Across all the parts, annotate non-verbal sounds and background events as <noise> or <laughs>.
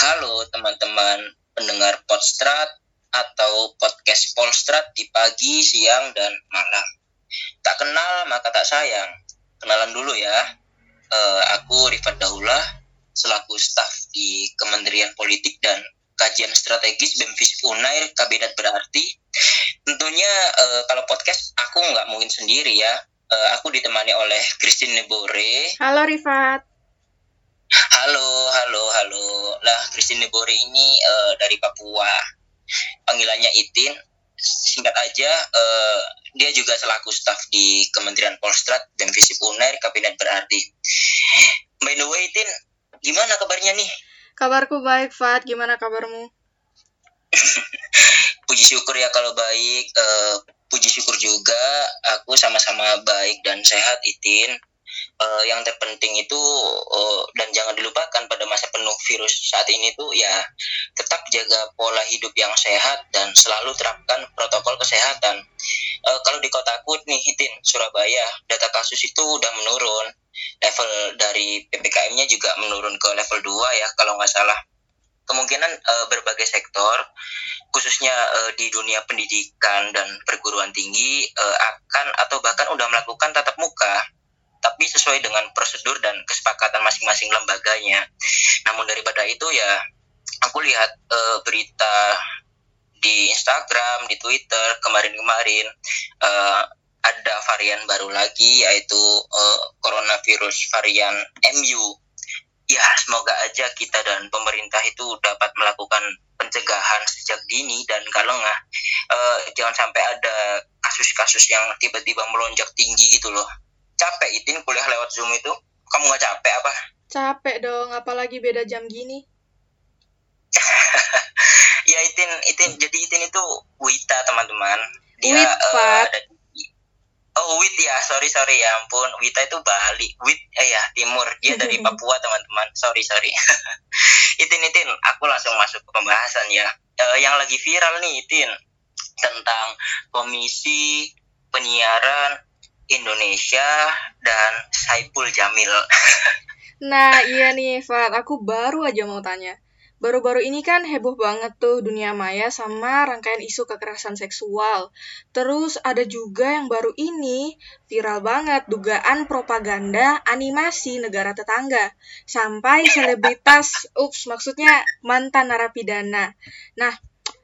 Halo teman-teman pendengar Podstrat atau podcast Polstrat di pagi, siang, dan malam. Tak kenal maka tak sayang. Kenalan dulu ya. Uh, aku Rifat Daulah selaku staf di Kementerian Politik dan Kajian Strategis BEMFIS Unair Kabinet Berarti. Tentunya uh, kalau podcast aku nggak mungkin sendiri ya. Uh, aku ditemani oleh Christine Nebore. Halo Rifat. Halo, halo, halo. Lah, Christine Nebore ini uh, dari Papua. Panggilannya Itin. Singkat aja, uh, dia juga selaku staf di Kementerian Polstrat dan Visip Unair Kabinet Berarti. By the way, Itin, gimana kabarnya nih? Kabarku baik, Fat. Gimana kabarmu? <laughs> puji syukur ya kalau baik. Uh, puji syukur juga aku sama-sama baik dan sehat, Itin uh, yang terpenting itu uh, dan jangan dilupakan pada masa penuh virus saat ini tuh ya tetap jaga pola hidup yang sehat dan selalu terapkan protokol kesehatan. Uh, kalau di kotaku nih Hitin Surabaya data kasus itu udah menurun. Level dari ppkm-nya juga menurun ke level 2 ya kalau nggak salah. Kemungkinan uh, berbagai sektor khususnya uh, di dunia pendidikan dan perguruan tinggi uh, akan atau bahkan udah melakukan tatap muka sesuai dengan prosedur dan kesepakatan masing-masing lembaganya. Namun daripada itu ya aku lihat uh, berita di Instagram, di Twitter kemarin-kemarin uh, ada varian baru lagi yaitu uh, coronavirus varian MU. Ya, semoga aja kita dan pemerintah itu dapat melakukan pencegahan sejak dini dan lengah. Uh, jangan sampai ada kasus-kasus yang tiba-tiba melonjak tinggi gitu loh capek itin kuliah lewat zoom itu. Kamu nggak capek apa? Capek dong apalagi beda jam gini. <laughs> Ya itin itin jadi itin itu Wita teman-teman. Dia Wit, uh, Oh Wit ya, sorry sorry ya ampun, Wita itu Bali, Wit eh ya Timur, dia dari <laughs> Papua teman-teman, sorry sorry. <laughs> itin itin, aku langsung masuk ke pembahasan ya. Uh, yang lagi viral nih itin tentang Komisi Penyiaran Indonesia dan Saipul Jamil. <laughs> nah, iya nih, Fat. Aku baru aja mau tanya. Baru-baru ini kan heboh banget tuh dunia maya sama rangkaian isu kekerasan seksual. Terus ada juga yang baru ini viral banget dugaan propaganda animasi negara tetangga. Sampai selebritas, ups maksudnya mantan narapidana. Nah,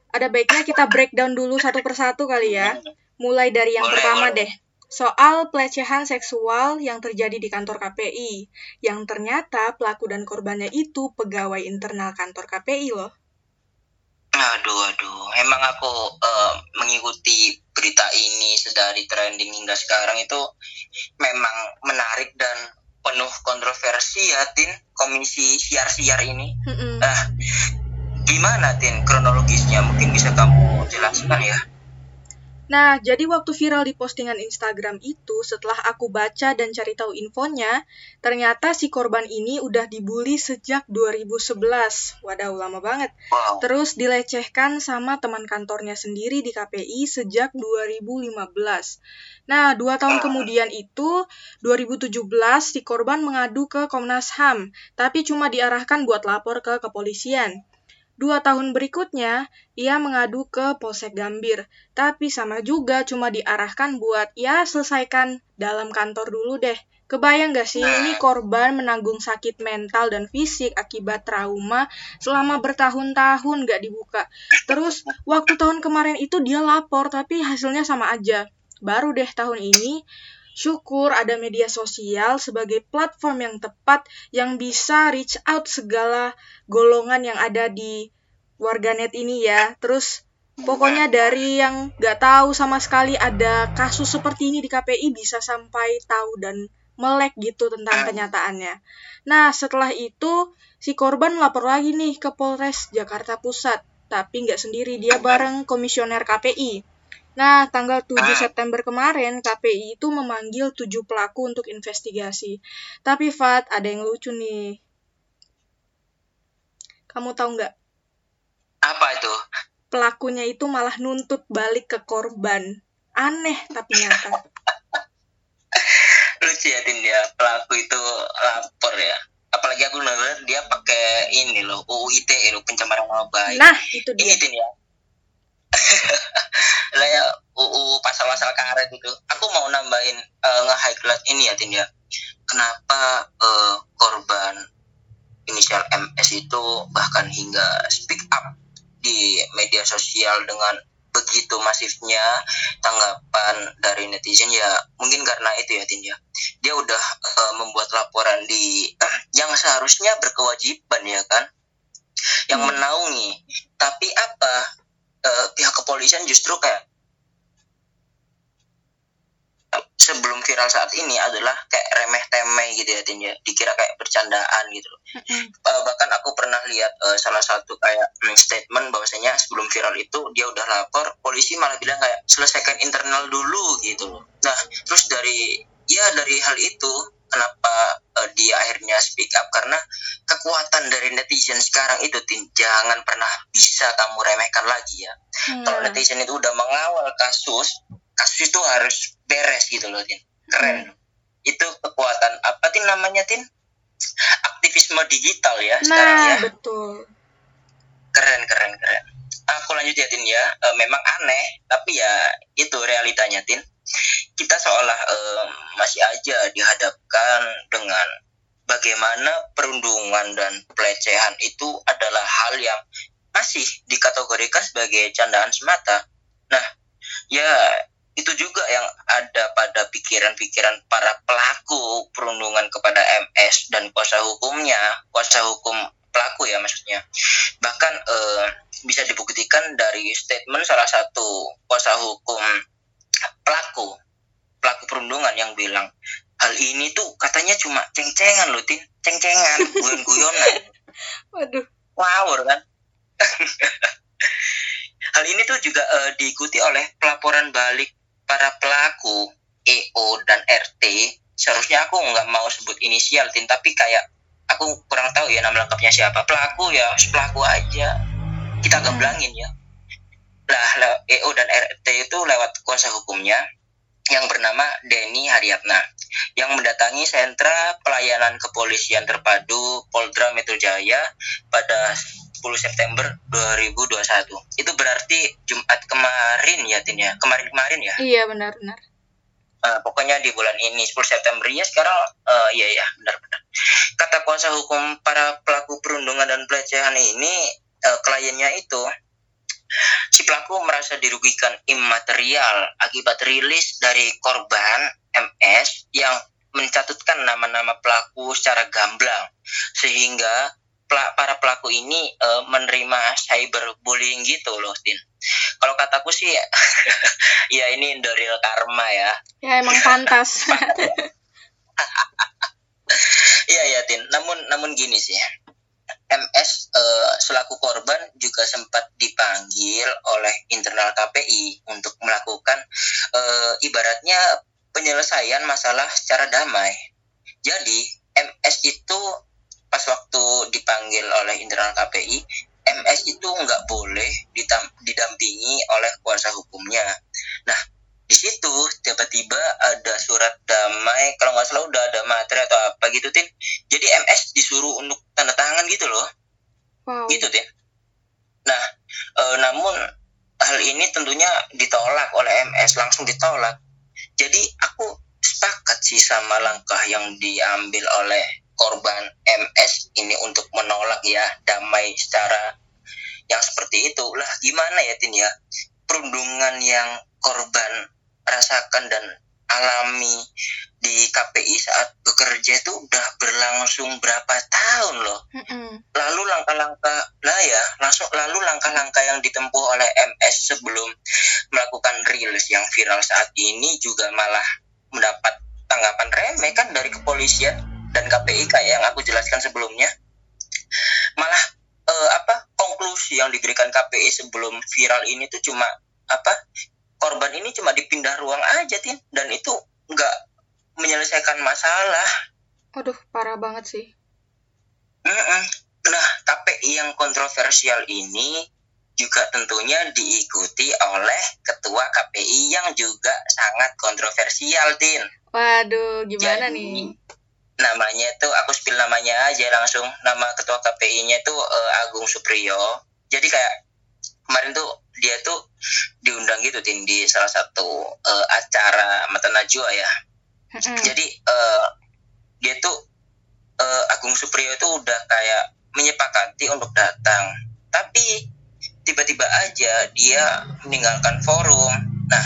ada baiknya kita breakdown dulu satu persatu kali ya. Mulai dari yang boleh, pertama boleh. deh soal pelecehan seksual yang terjadi di kantor KPI, yang ternyata pelaku dan korbannya itu pegawai internal kantor KPI loh. Aduh, aduh, emang aku uh, mengikuti berita ini sedari trending hingga sekarang itu memang menarik dan penuh kontroversi ya, Tin, komisi siar-siar ini. Mm -mm. Uh, gimana, Tin, kronologisnya? Mungkin bisa kamu jelaskan ya? Nah, jadi waktu viral di postingan Instagram itu, setelah aku baca dan cari tahu infonya, ternyata si korban ini udah dibully sejak 2011. Waduh, lama banget. Terus dilecehkan sama teman kantornya sendiri di KPI sejak 2015. Nah, dua tahun kemudian itu, 2017, si korban mengadu ke Komnas HAM, tapi cuma diarahkan buat lapor ke kepolisian. Dua tahun berikutnya, ia mengadu ke Polsek Gambir, tapi sama juga cuma diarahkan buat ya selesaikan dalam kantor dulu deh. Kebayang gak sih ini korban menanggung sakit mental dan fisik akibat trauma selama bertahun-tahun gak dibuka. Terus waktu tahun kemarin itu dia lapor tapi hasilnya sama aja. Baru deh tahun ini Syukur ada media sosial sebagai platform yang tepat yang bisa reach out segala golongan yang ada di warganet ini ya. Terus pokoknya dari yang nggak tahu sama sekali ada kasus seperti ini di KPI bisa sampai tahu dan melek gitu tentang kenyataannya. Nah setelah itu si korban lapor lagi nih ke Polres Jakarta Pusat. Tapi nggak sendiri, dia bareng komisioner KPI. Nah, tanggal 7 ah. September kemarin, KPI itu memanggil tujuh pelaku untuk investigasi. Tapi, Fat, ada yang lucu nih. Kamu tahu nggak? Apa itu? Pelakunya itu malah nuntut balik ke korban. Aneh tapi nyata. <laughs> lucu ya, Tin, ya. Pelaku itu lapor ya. apalagi aku denger dia pakai ini loh UU ITE loh pencemaran nama baik Nah, itu ini dia. tin ya lah ya UU pasal-pasal karet itu. Aku mau nambahin eh, nge-highlight ini ya tin ya. Kenapa eh, korban inisial MS itu bahkan hingga speak up di media sosial dengan begitu masifnya tanggapan dari netizen ya mungkin karena itu ya Tin ya. Dia udah eh, membuat laporan di <clears throat> yang seharusnya berkewajiban ya kan? Yang Hmm. menaungi. Tapi apa eh, pihak kepolisian justru kayak sebelum viral saat ini adalah kayak remeh temeh gitu ya Tin ya. Dikira kayak bercandaan gitu. Loh. Eh, bahkan aku pernah lihat eh, salah satu kayak mm, statement bahwasanya sebelum viral itu dia udah lapor polisi malah bilang kayak selesaikan internal dulu gitu. Loh nah terus dari ya dari hal itu kenapa eh, dia akhirnya speak up? Karena kekuatan dari netizen sekarang itu Tin jangan pernah bisa kamu remehkan lagi ya. Kalau Nah, netizen itu udah mengawal kasus kasus itu harus beres gitu loh tin. Keren. Itu kekuatan apa tin namanya tin? Aktivisme digital ya sekarang ya. nah betul. keren keren keren. Aku lanjut ya tin ya. Eh, memang aneh tapi ya itu realitanya tin kita seolah eh, masih aja dihadapkan dengan bagaimana perundungan dan pelecehan itu adalah hal yang masih dikategorikan sebagai candaan semata. Nah ya itu juga yang ada pada pikiran-pikiran para pelaku perundungan kepada MS dan kuasa hukumnya kuasa hukum pelaku ya maksudnya. Bahkan eh, bisa dibuktikan dari statement salah satu kuasa hukum pelaku pelaku perundungan yang bilang hal ini tuh katanya cuma ceng-cengan loh tin. Ceng-cengan <laughs> guyon-guyonan. Waduh. ngawur kan? <laughs> Hal ini tuh juga eh, diikuti oleh pelaporan balik para pelaku EO dan RT seharusnya aku nggak mau sebut inisial tin tapi kayak aku kurang tahu ya nama lengkapnya siapa. Pelaku ya pelaku aja. Kita gamblangin ya. Lah EO dan RT itu lewat kuasa hukumnya yang bernama Denny Haryatna yang mendatangi sentra pelayanan kepolisian terpadu Polda Metro Jaya pada 10 September 2021 itu berarti Jumat kemarin ya Tin ya? Kemarin-kemarin ya? Iya benar-benar. Eh, pokoknya di bulan ini 10 September ya sekarang eh, iya ya benar-benar kata kuasa hukum para pelaku perundungan dan pelecehan ini eh, kliennya itu si pelaku merasa dirugikan imaterial akibat rilis dari korban MS yang mencatatkan nama-nama pelaku secara gamblang sehingga para pelaku ini eh, menerima cyberbullying gitu loh Tin kalau kataku sih <laughs> ya ini dari karma ya Ya emang pantas. <laughs> Iya ya Tin. Namun namun gini sih. MS eh, selaku korban juga sempat dipanggil oleh internal KPI untuk melakukan eh, ibaratnya penyelesaian masalah secara damai. Jadi MS itu pas waktu dipanggil oleh internal KPI, MS itu nggak boleh didampingi oleh kuasa hukumnya. Nah, di situ tiba-tiba ada surat damai kalau nggak salah udah ada materi atau apa gitu tin. Jadi MS disuruh untuk tanda tangan gitu loh. Wow. gitu tin. Nah eh, namun hal ini tentunya ditolak oleh MS langsung ditolak. Jadi aku sepakat sih sama langkah yang diambil oleh korban MS ini untuk menolak ya damai secara yang seperti itu. Lah gimana ya tin ya? Perundungan yang korban rasakan dan alami di KPI saat bekerja itu udah berlangsung berapa tahun loh Mm-mm. lalu langkah-langkah lah ya langsung lalu langkah-langkah yang ditempuh oleh MS sebelum melakukan rilis yang viral saat ini juga malah mendapat tanggapan remeh kan dari kepolisian dan KPI kayak yang aku jelaskan sebelumnya malah eh, apa konklusi yang diberikan KPI sebelum viral ini tuh cuma apa korban ini cuma dipindah ruang aja tin dan itu nggak menyelesaikan masalah Aduh, parah banget sih. Mm-mm. Nah, KPI yang kontroversial ini juga tentunya diikuti oleh ketua KPI yang juga sangat kontroversial, Tin. Waduh, gimana Jadi, nih? namanya tuh aku spill namanya aja langsung nama ketua KPI-nya itu uh, Agung Supriyo jadi kayak kemarin tuh dia tuh diundang gitu tin di salah satu uh, acara mata najwa ya mm-hmm. jadi uh, dia tuh uh, Agung Supriyo itu udah kayak menyepakati untuk datang tapi tiba-tiba aja dia meninggalkan forum nah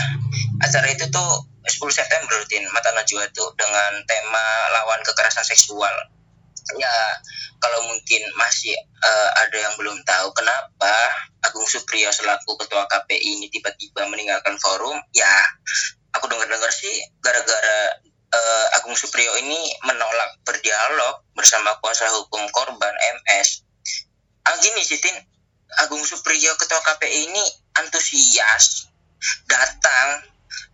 acara itu tuh 10 September rutin Mata Najwa itu dengan tema lawan kekerasan seksual. Ya, kalau mungkin masih uh, ada yang belum tahu kenapa Agung Supriyo selaku ketua KPI ini tiba-tiba meninggalkan forum, ya aku dengar-dengar sih gara-gara uh, Agung Supriyo ini menolak berdialog bersama kuasa hukum korban MS. Ah gini sih Tin, Agung Supriyo ketua KPI ini antusias datang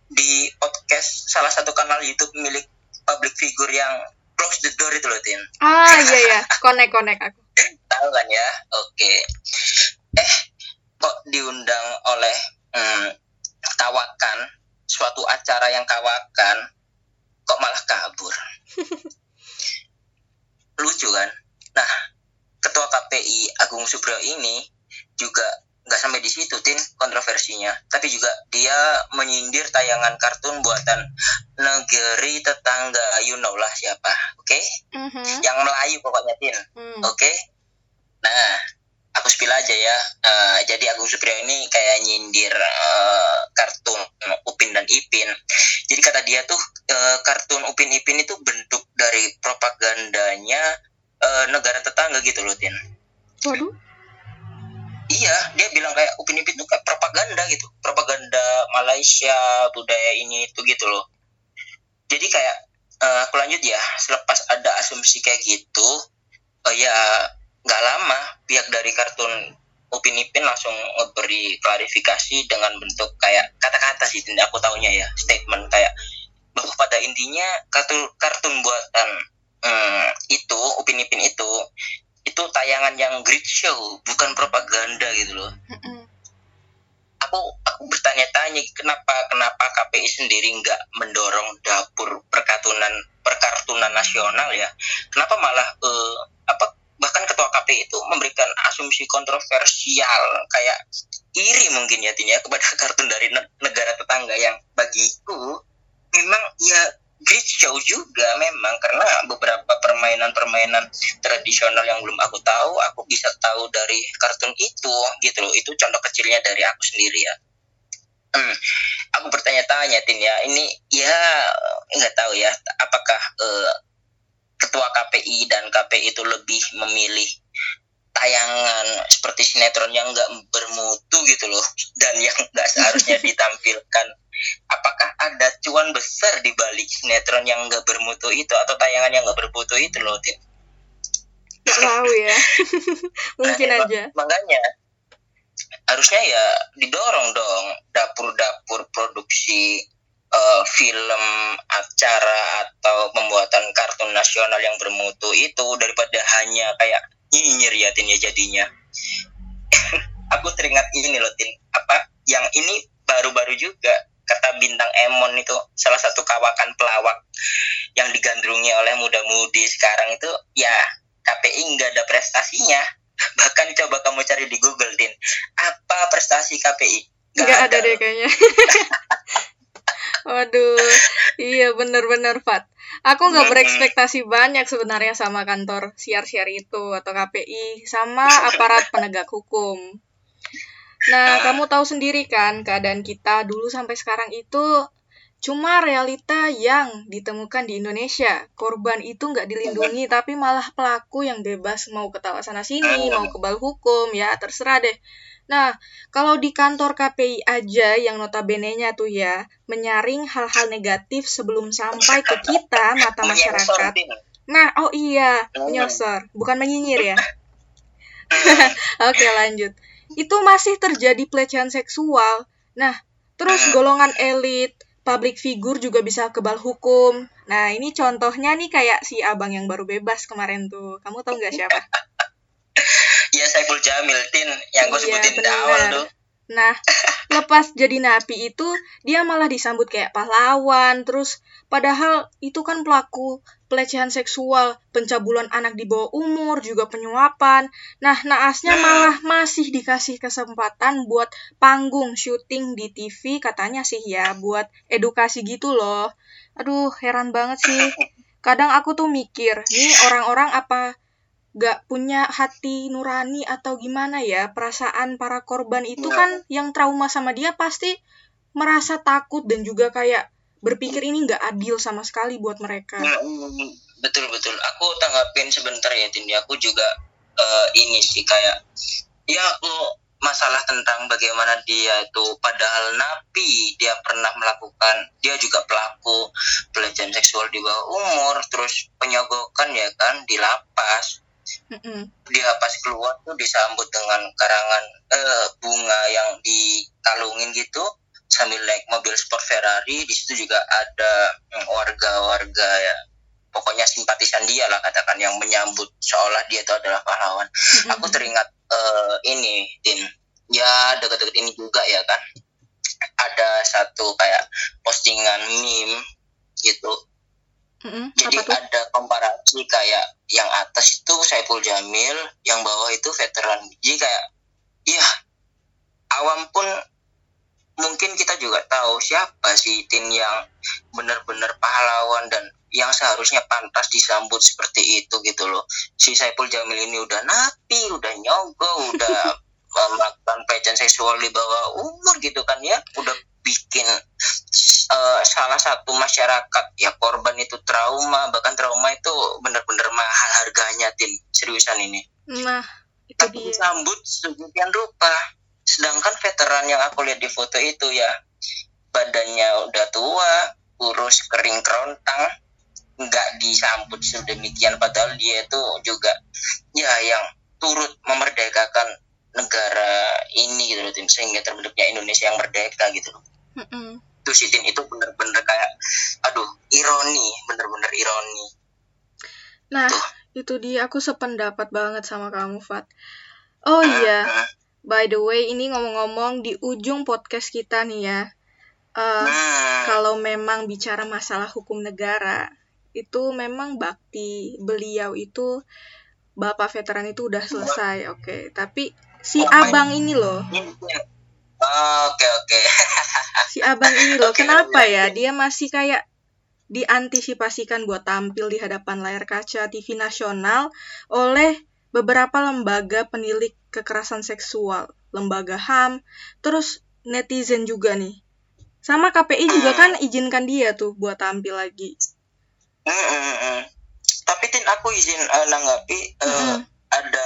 di podcast salah satu kanal YouTube milik public figure yang close the door itu loh Tin. Ah iya iya, connect connect aku. <laughs> Tahu kan ya? Oke. Eh kok diundang oleh hmm, kawakan suatu acara yang kawakan kok malah kabur. <laughs> Lucu kan? Nah, ketua KPI Agung Subro ini juga nggak sampai di situ tin kontroversinya tapi juga dia menyindir tayangan kartun buatan negeri tetangga you know lah siapa oke okay? mm-hmm. yang Melayu pokoknya tin mm. oke okay? nah aku spill aja ya uh, jadi Agung Supriyo ini kayak nyindir uh, kartun Upin dan Ipin jadi kata dia tuh uh, kartun Upin Ipin itu bentuk dari propagandanya uh, negara tetangga gitu loh tin waduh iya dia bilang kayak Upin Ipin itu kayak propaganda gitu. Propaganda Malaysia budaya ini itu gitu loh. Jadi kayak uh, aku lanjut ya. Selepas ada asumsi kayak gitu uh, ya nggak lama pihak dari kartun Upin Ipin langsung beri klarifikasi dengan bentuk kayak kata-kata sih tidak aku tahunya ya statement kayak bahwa pada intinya kartun kartun buatan hmm, itu Upin Ipin itu itu tayangan yang great show bukan propaganda gitu loh. Aku aku bertanya-tanya kenapa kenapa KPI sendiri nggak mendorong dapur perkatunan perkartunan nasional ya? Kenapa malah uh, apa bahkan ketua KPI itu memberikan asumsi kontroversial kayak iri mungkin ya Tinya kepada <laughs> kartun dari negara tetangga yang bagiku memang ya show juga memang karena beberapa permainan-permainan tradisional yang belum aku tahu aku bisa tahu dari kartun itu gitu loh. Itu contoh kecilnya dari aku sendiri ya. Hmm, aku bertanya-tanya tin ya. Ini ya nggak tahu ya apakah uh, ketua KPI dan KPI itu lebih memilih tayangan seperti sinetron yang nggak bermutu gitu loh dan yang nggak seharusnya <laughs> ditampilkan apakah ada cuan besar di balik sinetron yang nggak bermutu itu atau tayangan yang nggak bermutu itu loh? Gak tahu ya, <laughs> mungkin nah, aja. Makanya harusnya ya didorong dong dapur-dapur produksi uh, film, acara atau pembuatan kartun nasional yang bermutu itu daripada hanya kayak nyinyir ya Tin ya jadinya. <laughs> Aku teringat ini loh Tin, apa yang ini baru-baru juga kata bintang Emon itu salah satu kawakan pelawak yang digandrungi oleh muda-mudi sekarang itu ya KPI nggak ada prestasinya. <laughs> Bahkan coba kamu cari di Google Din. Apa prestasi KPI nggak ada. ada. deh kayaknya. <laughs> Waduh. Iya bener-bener Fat. Aku nggak berekspektasi banyak sebenarnya sama kantor siar-siar itu atau KPI sama <laughs> aparat penegak hukum Nah, kamu tahu sendiri kan keadaan kita dulu sampai sekarang itu cuma realita yang ditemukan di Indonesia. Korban itu nggak dilindungi, tapi malah pelaku yang bebas mau ketawa sana sini, mau kebal hukum, ya terserah deh. Nah, kalau di kantor KPI aja yang notabene-nya tuh ya, menyaring hal-hal negatif sebelum sampai ke kita, mata masyarakat. Nah, oh iya, nyosor, bukan menyinyir ya. <laughs> <laughs> Oke, lanjut itu masih terjadi pelecehan seksual. Nah, terus hmm. golongan elit, public figure juga bisa kebal hukum. Nah, ini contohnya nih kayak si abang yang baru bebas kemarin tuh. Kamu tahu nggak siapa? <laughs> Iya, Saiful Jamil, Tin. Yang gue iya, sebutin di awal tuh. Nah, <laughs> lepas jadi napi itu, dia malah disambut kayak pahlawan. Terus, padahal itu kan pelaku pelecehan seksual, pencabulan anak di bawah umur, juga penyuapan. Nah, naasnya malah masih dikasih kesempatan buat panggung syuting di TV katanya sih ya, buat edukasi gitu loh. Aduh, heran banget sih. Kadang aku tuh mikir, nih orang-orang apa gak punya hati nurani atau gimana ya perasaan para korban itu kan yang trauma sama dia pasti merasa takut dan juga kayak berpikir ini nggak adil sama sekali buat mereka. Nah, mm, betul betul. Aku tanggapin sebentar ya Tindi. Aku juga uh, ini sih kayak ya aku masalah tentang bagaimana dia itu padahal napi dia pernah melakukan dia juga pelaku pelecehan seksual di bawah umur terus penyogokan ya kan di lapas mm-hmm. dia pas keluar tuh disambut dengan karangan uh, bunga yang dikalungin gitu sambil naik mobil sport Ferrari di situ juga ada mm, warga-warga ya. Pokoknya simpatisan dia lah katakan yang menyambut seolah dia itu adalah pahlawan. Mm-hmm. aku teringat uh, ini tin. Ya dekat-dekat ini juga ya kan. Ada satu kayak postingan meme gitu. Mm-hmm. jadi ada komparasi kayak yang atas itu Saiful Jamil yang bawah itu veteran. Jadi kayak iya awam pun mungkin kita juga tahu siapa sih Tin yang benar-benar pahlawan dan yang seharusnya pantas disambut seperti itu gitu loh. Si Saiful Jamil ini udah napi, udah nyogok, udah <laughs> melakukan pelecehan seksual di bawah umur gitu kan ya, udah bikin uh, salah satu masyarakat ya korban itu trauma, bahkan trauma itu benar-benar mahal harganya Tin, seriusan ini. Nah, itu Tapi dia. disambut sedemikian rupa sedangkan veteran yang aku lihat di foto itu ya badannya udah tua kurus kering kerontang nggak disambut sedemikian padahal dia itu juga ya yang turut memerdekakan negara ini gitu loh tim sehingga terbentuknya Indonesia yang merdeka gitu loh. Mm -mm. itu sih tim itu bener-bener kayak aduh ironi bener-bener ironi. Nah Tuh. itu dia. Aku sependapat banget sama kamu Fat. Oh iya. Uh, By the way, ini ngomong-ngomong di ujung podcast kita nih ya. Uh, kalau memang bicara masalah hukum negara, itu memang bakti beliau itu bapak veteran itu udah selesai, oke. Okay. Tapi si abang ini loh. Oke oke. si abang ini loh, <laughs> okay, kenapa ya dia masih kayak diantisipasikan buat tampil di hadapan layar kaca TV nasional oleh beberapa lembaga penilik kekerasan seksual, lembaga HAM, terus netizen juga nih. Sama KPI juga kan izinkan dia tuh buat tampil lagi. Mm -mm. Tapi tin aku izin uh, nanggapi uh, mm. ada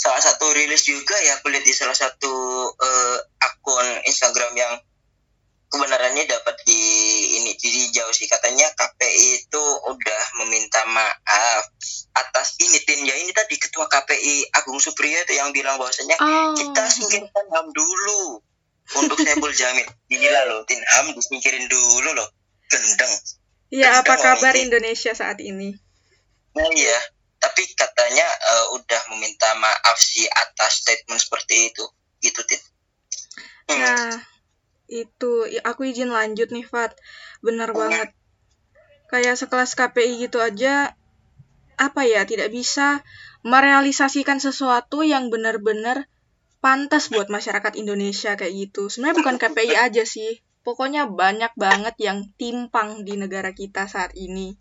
salah satu rilis juga ya aku lihat di salah satu uh, akun Instagram yang kebenarannya dapat di ini jadi jauh sih. Katanya KPI itu udah meminta maaf atas ini tim ya. Ini tadi ketua KPI Agung Supriyo itu yang bilang bahwasanya oh. kita singkirkan HAM dulu untuk Saiful Jamil. <laughs> Inilah loh tim HAM disingkirin dulu loh. Gendeng. Iya apa kabar ini. Indonesia saat ini? Nah iya. Tapi katanya uh, udah meminta maaf sih atas statement seperti itu. Gitu tim hmm. nah itu aku izin lanjut nih Fat. Benar banget. Kayak sekelas KPI gitu aja apa ya tidak bisa merealisasikan sesuatu yang benar-benar pantas buat masyarakat Indonesia kayak gitu. Sebenarnya bukan KPI aja sih. Pokoknya banyak banget yang timpang di negara kita saat ini.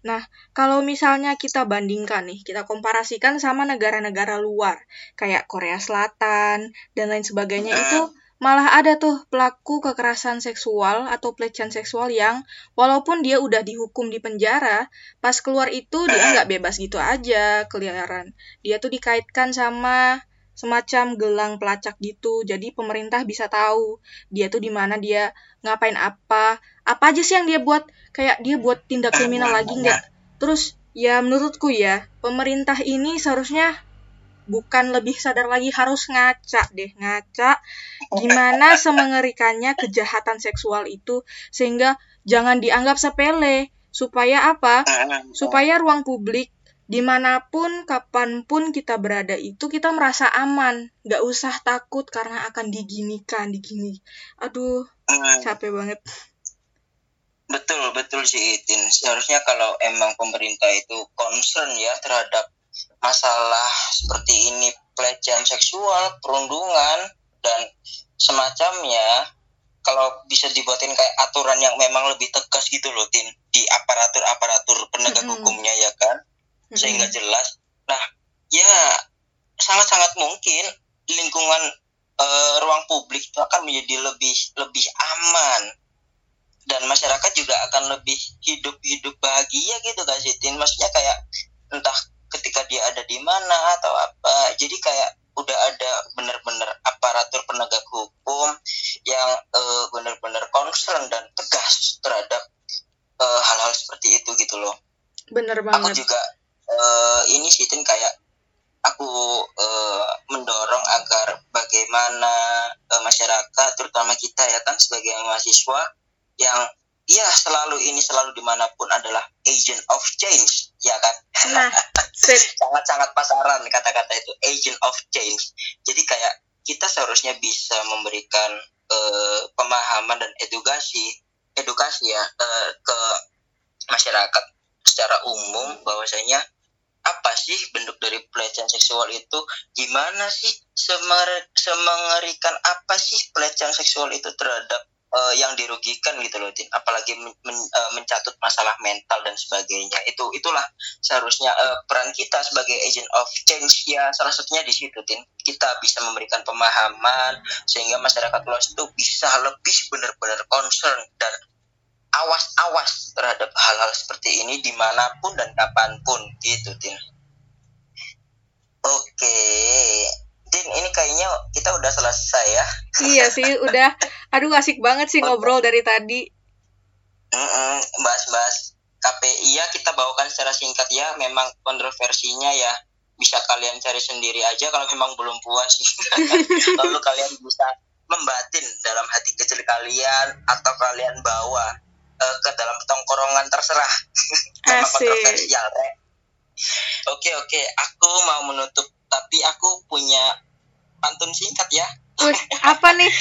Nah, kalau misalnya kita bandingkan nih, kita komparasikan sama negara-negara luar, kayak Korea Selatan dan lain sebagainya itu Malah ada tuh pelaku kekerasan seksual atau pelecehan seksual yang walaupun dia udah dihukum di penjara, pas keluar itu dia nggak bebas gitu aja keliaran. Dia tuh dikaitkan sama semacam gelang pelacak gitu. Jadi pemerintah bisa tahu dia tuh di mana dia ngapain apa, apa aja sih yang dia buat kayak dia buat tindak kriminal lagi nggak. Terus ya menurutku ya, pemerintah ini seharusnya bukan lebih sadar lagi harus ngaca deh ngaca gimana semengerikannya kejahatan seksual itu sehingga jangan dianggap sepele. Supaya apa? Supaya ruang publik di mana pun kapan pun kita berada itu kita merasa aman. Nggak usah takut karena akan diginikan digini. Aduh capek banget. Betul betul sih Itin seharusnya kalau emang pemerintah itu concern ya terhadap masalah seperti ini pelecehan seksual perundungan dan semacamnya kalau bisa dibuatin kayak aturan yang memang lebih tegas gitu loh tin di aparatur aparatur penegak Mm-mm. hukumnya ya kan sehingga Mm-mm. jelas nah ya sangat sangat mungkin lingkungan eh, ruang publik itu akan menjadi lebih lebih aman dan masyarakat juga akan lebih hidup hidup bahagia gitu kan Sitin maksudnya kayak entah dia ada di mana atau apa jadi kayak udah ada bener-bener aparatur penegak hukum yang eh, bener-bener concern dan tegas terhadap eh, hal-hal seperti itu gitu loh Bener aku banget. juga eh, ini sih kayak aku eh, mendorong agar bagaimana eh, masyarakat terutama kita ya kan sebagai mahasiswa yang ya selalu ini selalu di mana pun adalah agent of change ya kan? Nah, <laughs> sangat-sangat pasaran kata-kata itu agent of change. Jadi kayak kita seharusnya bisa memberikan eh, pemahaman dan edukasi edukasi ya eh, ke masyarakat secara umum bahwasanya apa sih bentuk dari pelecehan seksual itu? Gimana sih semengerikan apa sih pelecehan seksual itu terhadap eh, yang dirugikan gitu loh Tin. Apalagi men- men- eh, mencatut masalah mental dan sebagainya. Itu itulah seharusnya eh, peran kita sebagai agent of change ya salah satunya di situ Tin. Kita bisa memberikan pemahaman sehingga masyarakat luas itu bisa lebih benar-benar concern dan awas-awas terhadap hal-hal seperti ini di mana pun dan kapan pun gitu Tin. Oke Tin ini kayaknya kita udah selesai ya Iya sih, <laughs> udah. Aduh, asik banget sih ngobrol dari tadi. Mm-mm, bahas-bahas KPI ya kita bawakan secara singkat ya memang kontroversinya ya bisa kalian cari sendiri aja kalau memang belum puas <laughs> lalu kalian bisa membatin dalam hati kecil kalian atau kalian bawa eh, ke dalam tongkorongan terserah <laughs> Asik. kontroversial Re. oke oke aku mau menutup tapi aku punya pantun singkat ya Wih, <laughs> apa nih?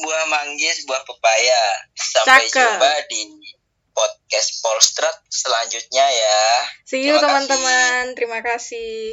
buah manggis, buah pepaya. Sampai Cakep. jumpa di podcast Polstrat selanjutnya ya. See you teman-teman. Terima kasih.